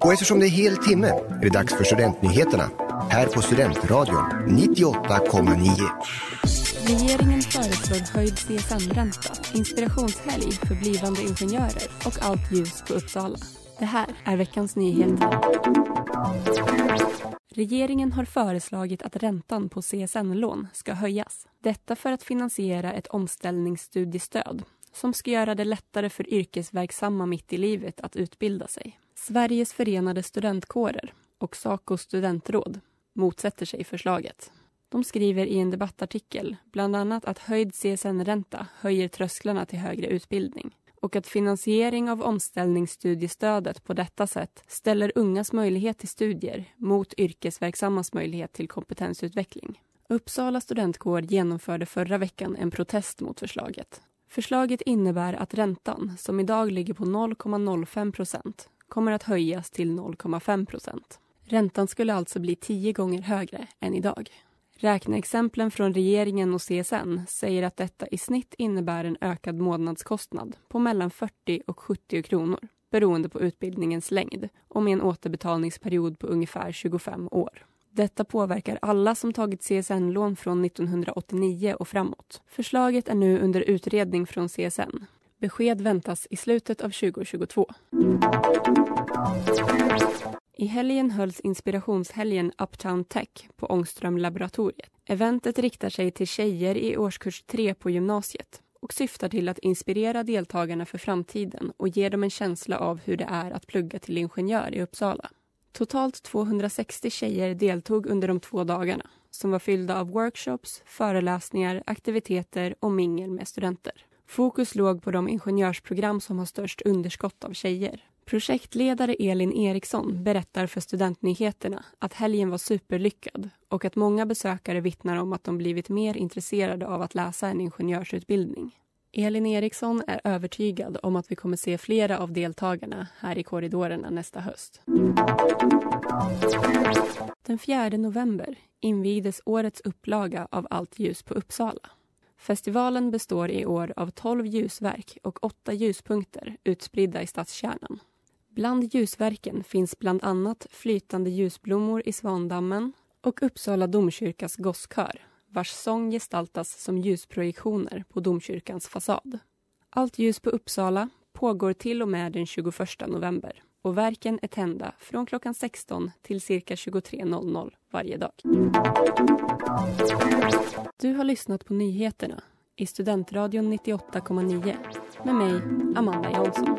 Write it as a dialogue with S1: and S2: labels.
S1: Och eftersom det är hel timme är det dags för Studentnyheterna här på Studentradion 98,9.
S2: Regeringen föreslår höjd CSN-ränta, inspirationshelg för blivande ingenjörer och allt ljus på Uppsala. Det här är veckans nyheter. Regeringen har föreslagit att räntan på CSN-lån ska höjas. Detta för att finansiera ett omställningsstudiestöd som ska göra det lättare för yrkesverksamma mitt i livet att utbilda sig. Sveriges förenade studentkårer och Saco studentråd motsätter sig förslaget. De skriver i en debattartikel bland annat att höjd CSN-ränta höjer trösklarna till högre utbildning och att finansiering av omställningsstudiestödet på detta sätt ställer ungas möjlighet till studier mot yrkesverksammas möjlighet till kompetensutveckling. Uppsala studentkår genomförde förra veckan en protest mot förslaget. Förslaget innebär att räntan, som idag ligger på 0,05 procent, kommer att höjas till 0,5 procent. Räntan skulle alltså bli tio gånger högre än idag. Räkneexemplen från regeringen och CSN säger att detta i snitt innebär en ökad månadskostnad på mellan 40 och 70 kronor beroende på utbildningens längd och med en återbetalningsperiod på ungefär 25 år. Detta påverkar alla som tagit CSN-lån från 1989 och framåt. Förslaget är nu under utredning från CSN. Besked väntas i slutet av 2022. I helgen hölls inspirationshelgen Uptown Tech på Ångström-laboratoriet. Eventet riktar sig till tjejer i årskurs 3 på gymnasiet och syftar till att inspirera deltagarna för framtiden och ge dem en känsla av hur det är att plugga till ingenjör i Uppsala. Totalt 260 tjejer deltog under de två dagarna som var fyllda av workshops, föreläsningar, aktiviteter och mingel med studenter. Fokus låg på de ingenjörsprogram som har störst underskott av tjejer. Projektledare Elin Eriksson berättar för Studentnyheterna att helgen var superlyckad och att många besökare vittnar om att de blivit mer intresserade av att läsa en ingenjörsutbildning. Elin Eriksson är övertygad om att vi kommer se flera av deltagarna här i korridorerna nästa höst. Den 4 november invigdes årets upplaga av Allt ljus på Uppsala. Festivalen består i år av 12 ljusverk och åtta ljuspunkter utspridda i stadskärnan. Bland ljusverken finns bland annat Flytande ljusblommor i Svandammen och Uppsala domkyrkas gosskör vars sång gestaltas som ljusprojektioner på domkyrkans fasad. Allt ljus på Uppsala pågår till och med den 21 november och verken är tända från klockan 16 till cirka 23.00 varje dag. Du har lyssnat på nyheterna i Studentradion 98,9 med mig, Amanda Jansson.